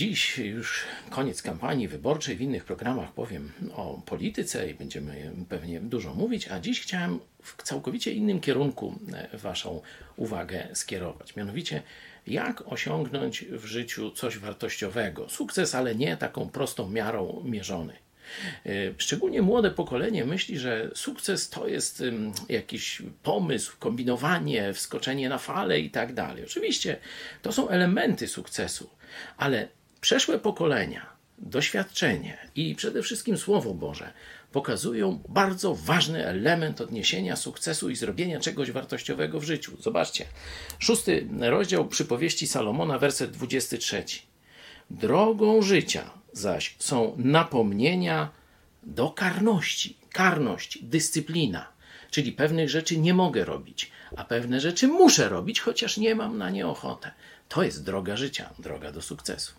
Dziś już koniec kampanii wyborczej, w innych programach powiem o polityce i będziemy pewnie dużo mówić, a dziś chciałem w całkowicie innym kierunku e, Waszą uwagę skierować. Mianowicie, jak osiągnąć w życiu coś wartościowego. Sukces, ale nie taką prostą miarą mierzony. E, szczególnie młode pokolenie myśli, że sukces to jest jakiś pomysł, kombinowanie, wskoczenie na falę i tak dalej. Oczywiście to są elementy sukcesu, ale przeszłe pokolenia, doświadczenie i przede wszystkim Słowo Boże pokazują bardzo ważny element odniesienia sukcesu i zrobienia czegoś wartościowego w życiu. Zobaczcie, szósty rozdział przypowieści Salomona, werset 23. Drogą życia zaś są napomnienia do karności. Karność, dyscyplina. Czyli pewnych rzeczy nie mogę robić, a pewne rzeczy muszę robić, chociaż nie mam na nie ochotę. To jest droga życia, droga do sukcesu.